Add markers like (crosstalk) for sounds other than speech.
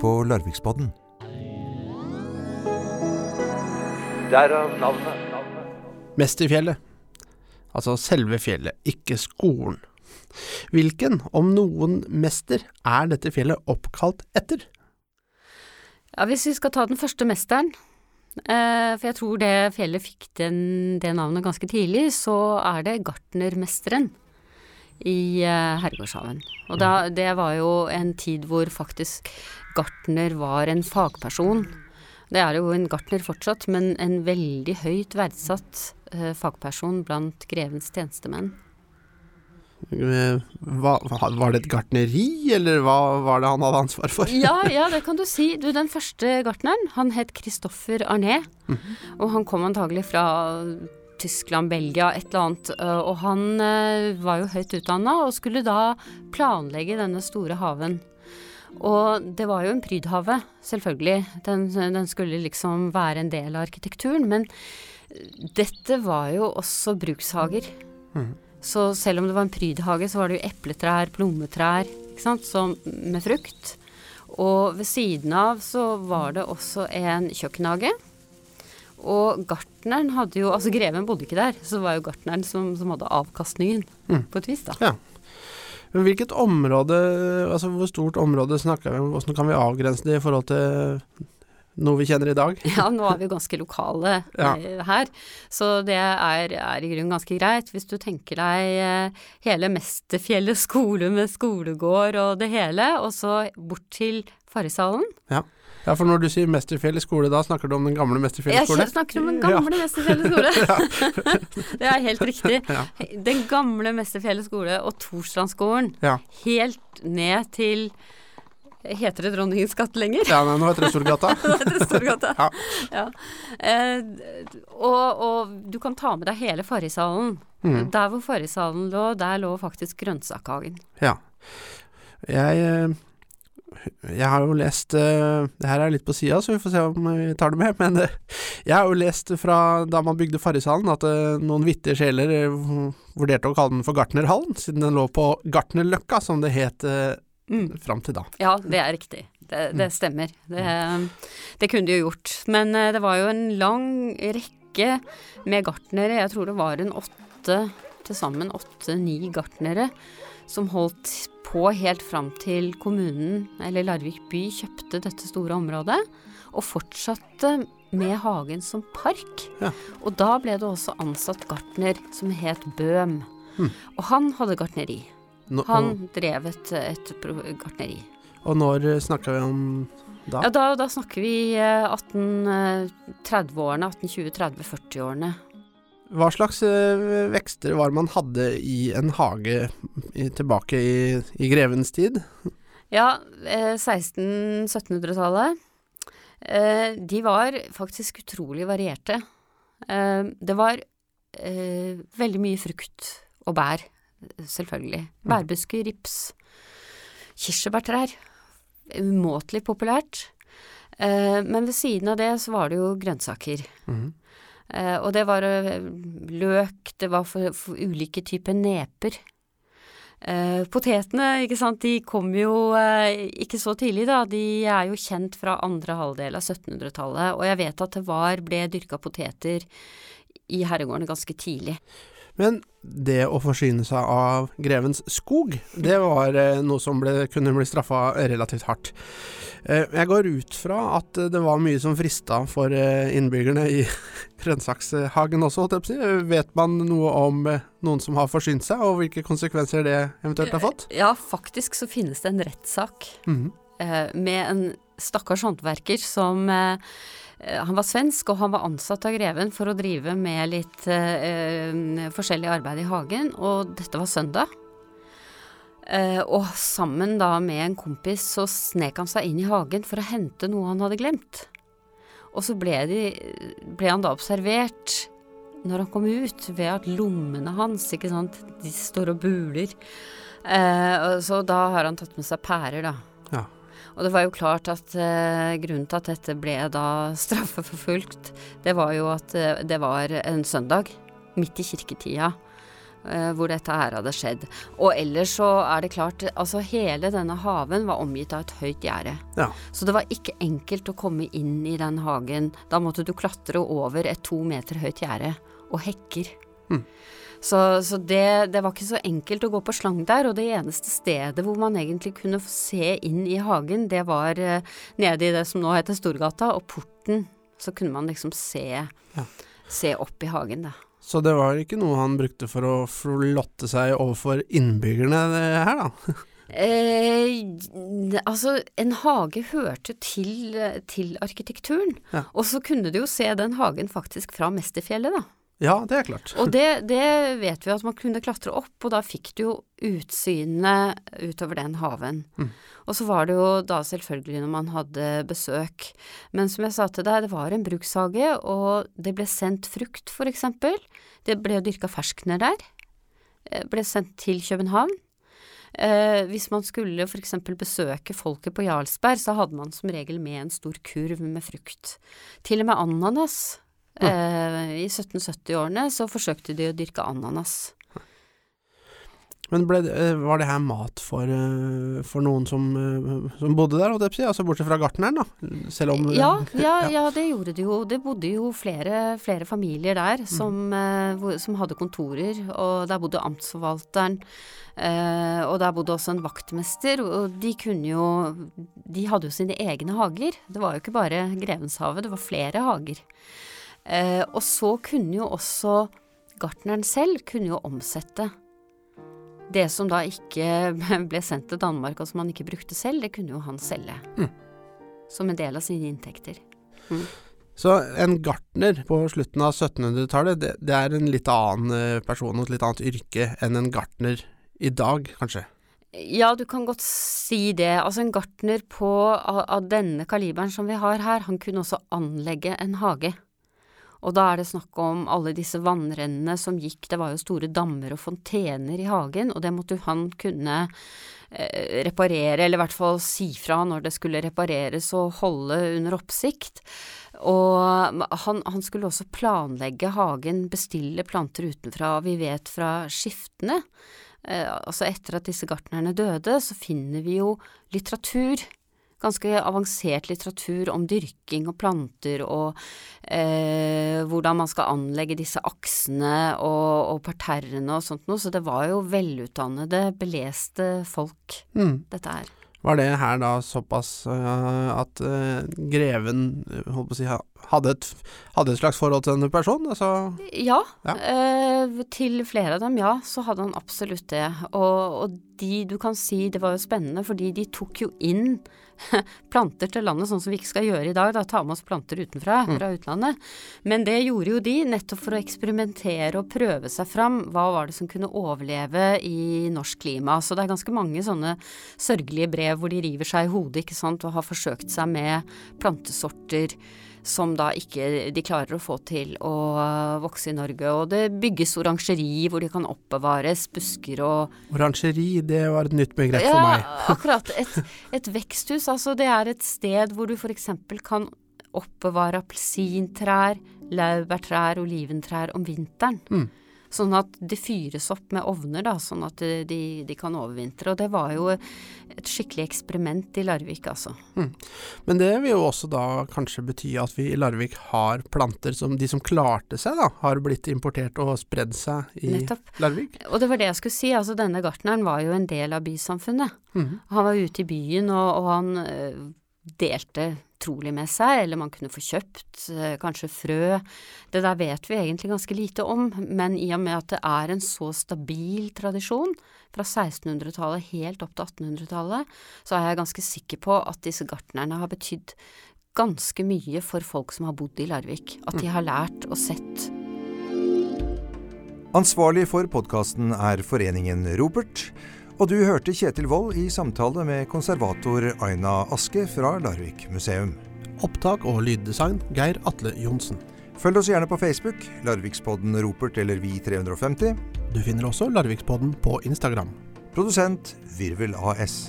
på Larviksbodden. Derav navnet. Mesterfjellet. Altså selve fjellet, ikke skolen. Hvilken, om noen mester, er dette fjellet oppkalt etter? Ja, hvis vi skal ta den første mesteren, eh, for jeg tror det fjellet fikk den, det navnet ganske tidlig, så er det gartnermesteren i eh, Herregårdshaven. Og da, det var jo en tid hvor faktisk gartner var en fagperson. Det er jo en gartner fortsatt, men en veldig høyt verdsatt eh, fagperson blant grevens tjenestemenn. Eh, Hva, var det et gartneri, eller hva var det han hadde ansvar for? Ja, (laughs) ja, det kan du si. Du, den første gartneren, han het Christoffer Arné. Og han kom antagelig fra Tyskland, Belgia, et eller annet. øh, Og han øh, var jo høyt utdanna og skulle da planlegge denne store haven. Og det var jo en prydhave, selvfølgelig. Den, den skulle liksom være en del av arkitekturen. Men dette var jo også brukshager. Så selv om det var en prydhage, så var det jo epletrær, plommetrær, ikke sant, Så med frukt. Og ved siden av så var det også en kjøkkenhage. Og gartneren hadde jo Altså greven bodde ikke der, så det var jo gartneren som, som hadde avkastningen, Mm. på et vis, da. Ja. Men hvilket område, altså hvor stort område snakker vi om, hvordan kan vi avgrense det i forhold til noe vi kjenner i dag? (laughs) Ja, nå er vi ganske lokale Ja. eh, her, så det er, er i grunnen ganske greit. Hvis du tenker deg eh, hele Mesterfjellet (laughs) skole med skolegård og det hele, og så bort til Farrishallen. Ja, for når du sier Mesterfjellet skole, da snakker du om den gamle Mesterfjellet skole? Jeg snakker om den gamle Mesterfjellet skole. (laughs) det er helt riktig. Ja. Den gamle Mesterfjellet skole og Torstrandskolen. Ja. Helt ned til Heter det Dronningens gate lenger? ja, nei, nå heter det Storgata. (laughs) nå heter Storgata. Ja. Ja. Eh, og, og du kan ta med deg hele Farrishallen. Mm. Der hvor Farrishallen lå, der lå faktisk grønnsakhagen. Ja. Jeg, eh, jeg har jo lest eh, Det her er litt på sida, så vi får se om vi tar det med. Men eh, jeg har jo lest fra da man bygde Farrishallen, at eh, noen vittige sjeler eh, vurderte å kalle den for Gartnerhallen, siden den lå på Gartnerløkka, som det het eh, fram til da. Ja, det er riktig. Det, Mm. det stemmer. Det, det kunne de jo gjort. Men eh, det var jo en lang rekke med gartnere. Jeg tror det var en åtte, til sammen åtte-ni gartnere, som holdt på helt fram til kommunen, eller Larvik by, kjøpte dette store området. Og fortsatte med hagen som park. Ja. Og da ble det også ansatt gartner som het Bøhm. Mm. Og han hadde gartneri. Nå, Han drev et, et gartneri. og, når eh, snakker vi om da? Ja, da, da snakker vi eh, 1830-årene, 1820-30-40-årene. Hva slags eh, vekster var man hadde i en hage i, tilbake i, i grevens tid? Ja, eh, 1600-1700-tallet. Eh, de var faktisk utrolig varierte. Eh, det var eh, veldig mye frukt og bær, selvfølgelig. Bærbusker, rips, kirsebærtrær. Umåtelig populært. Eh, men ved siden av det så var det jo grønnsaker. Mm. Eh, og det var eh, løk, det var for, for ulike typer neper. Eh, potetene, ikke sant, de kom jo eh, ikke så tidlig, da. De er jo kjent fra andre halvdel av 1700-tallet. Og jeg vet at det var, ble dyrka poteter i herregårdene ganske tidlig. Men det å forsyne seg av grevens skog, det var eh, noe som ble, kunne bli straffa relativt hardt. Eh, jeg går ut fra at det var mye som frista for eh, innbyggerne i (laughs) grønnsakshagen også, holdt jeg på å si. Vet man noe om noen som har forsynt seg, og hvilke konsekvenser det eventuelt har fått? Ja, faktisk så finnes det en rettssak mm -hmm. med en stakkars håndverker som Han var svensk, og han var ansatt av greven for å drive med litt eh, eh, forskjellig arbeid i hagen, og dette var søndag. Eh, og sammen da med en kompis så snek han seg inn i hagen for å hente noe han hadde glemt. Og så ble, de, ble han da observert når han kom ut, ved at lommene hans, ikke sant, de står og buler. Eh, så da har han tatt med seg pærer, da. Ja. Og det var jo klart at eh, grunnen til at dette ble da (laughs) straffeforfulgt, det var jo at eh, det var en søndag, midt i kirketida. eh, hvor dette her hadde skjedd. Og ellers så er det klart, altså hele denne haven var omgitt av et høyt gjerde. Ja. Så det var ikke enkelt å komme inn i den hagen. Da måtte du klatre over et to meter høyt gjerde og hekker. Mm. Så, så det, det, var ikke så enkelt å gå på slang der, og det eneste stedet hvor man egentlig kunne se inn i hagen, det var eh, nede i det som nå heter Storgata, og porten. Så kunne man liksom se, Ja. se opp i hagen, da. Så det var ikke noe han brukte for å flotte seg overfor innbyggerne her, da? (laughs) Eh, altså, en hage hørte til, til arkitekturen. Ja. Og så kunne du jo se den hagen faktisk fra Mesterfjellet, da. Ja, det er klart. Og det, det vet vi at man kunne klatre opp, og da fikk du jo utsynet utover den haven. Mm. Og så var det jo da selvfølgelig når man hadde besøk. Men som jeg sa til deg, det var en brukshage, og det ble sendt frukt, for eksempel. Det ble dyrka ferskner der. Eh, Ble sendt til København. Eh, hvis man skulle eksempel besøke folket på Jarlsberg, så hadde man som regel med en stor kurv med frukt. Til og med ananas. Eh, I 1770-årene så forsøkte de å dyrke ananas. Men ble, eh, var det her mat for, eh, for noen som, som bodde der? Altså bortsett fra gartneren, da? Selv om Ja, (laughs) ja, ja, det gjorde det jo. Det bodde jo flere, flere familier der som, eh, som hadde kontorer, og der bodde amtsforvalteren. eh, og der bodde også en vaktmester, og de kunne jo De hadde jo sine egne hager. Det var jo ikke bare Grevenshavet, det var flere hager. Eh, og så kunne jo også gartneren selv kunne jo omsette det som da ikke (laughs) ble sendt til Danmark, og som han ikke brukte selv, det kunne jo han selge. Mm. Som en del av sine inntekter. Så en gartner på slutten av 1700-tallet, det, det er en litt annen eh, person og et litt annet yrke enn en gartner i dag, kanskje? Ja, du kan godt si det. Altså en gartner på, av, av denne kaliberen som vi har her, han kunne også anlegge en hage. Og da er det snakk om alle disse vannrennene som gikk, det var jo store dammer og fontener i hagen, og det måtte han kunne eh, reparere, eller i hvert fall si fra når det skulle repareres og holde under oppsikt. Og han, han skulle også planlegge hagen, bestille planter utenfra. Vi vet fra skiftene eh, altså etter at disse gartnerne døde, så finner vi jo litteratur. Ganske avansert litteratur om dyrking og planter og eh, hvordan man skal anlegge disse aksene og, og parterrene og sånt noe. Så det var jo velutdannede, beleste folk, Mm. dette her. Var det her da såpass uh, at uh, greven holdt på å si, hadde, et, hadde et slags forhold til denne personen? Altså, Ja, Ja. eh, til flere av dem, ja, så hadde han absolutt det. Og, og de, du kan si, det var jo spennende, fordi de tok jo inn (laughs) planter til landet, sånn som vi ikke skal gjøre i dag, da ta med oss planter utenfra, fra utlandet. Men det gjorde jo de, nettopp for å eksperimentere og prøve seg fram. Hva var det som kunne overleve i norsk klima? Så det er ganske mange sånne sørgelige brev hvor de river seg i hodet, ikke sant, og har forsøkt seg med plantesorter som da ikke de klarer å få til å vokse i Norge. Og det bygges orangeri hvor de kan oppbevares, busker og Orangeri, det var et nytt begrep for meg. (laughs) akkurat. Et, et veksthus, altså det er et sted hvor du f.eks. kan oppbevare appelsintrær, laurbærtrær, oliventrær om vinteren. Mm. Sånn at det fyres opp med ovner, da, sånn at de, de kan overvintre. Og det var jo et skikkelig eksperiment i Larvik, altså. Men det vil jo også da kanskje bety at vi i Larvik har planter som de som klarte seg, da, har blitt importert og spredd seg i Nettopp. Larvik. Og det var det jeg skulle si, altså denne gartneren var jo en del av bysamfunnet. Mm. Han var ute i byen, og, og han øh, delte trolig med seg, eller man kunne få kjøpt øh, kanskje frø. Det der vet vi egentlig ganske lite om, men i og med at det er en så stabil tradisjon, fra 1600-tallet helt opp til 1800-tallet, så er jeg ganske sikker på at disse gartnerne har betydd ganske mye for folk som har bodd i Larvik. At de har lært og sett Ansvarlig for podkasten er Foreningen Ropert. Og du hørte Kjetil Wold i samtale med konservator Aina Aske fra Larvik museum. Opptak og lyddesign Geir Atle Johnsen. Følg oss gjerne på Facebook, Larvikspodden Ropert eller Vi350. Du finner også Larvikspodden på Instagram. Produsent Virvel AS.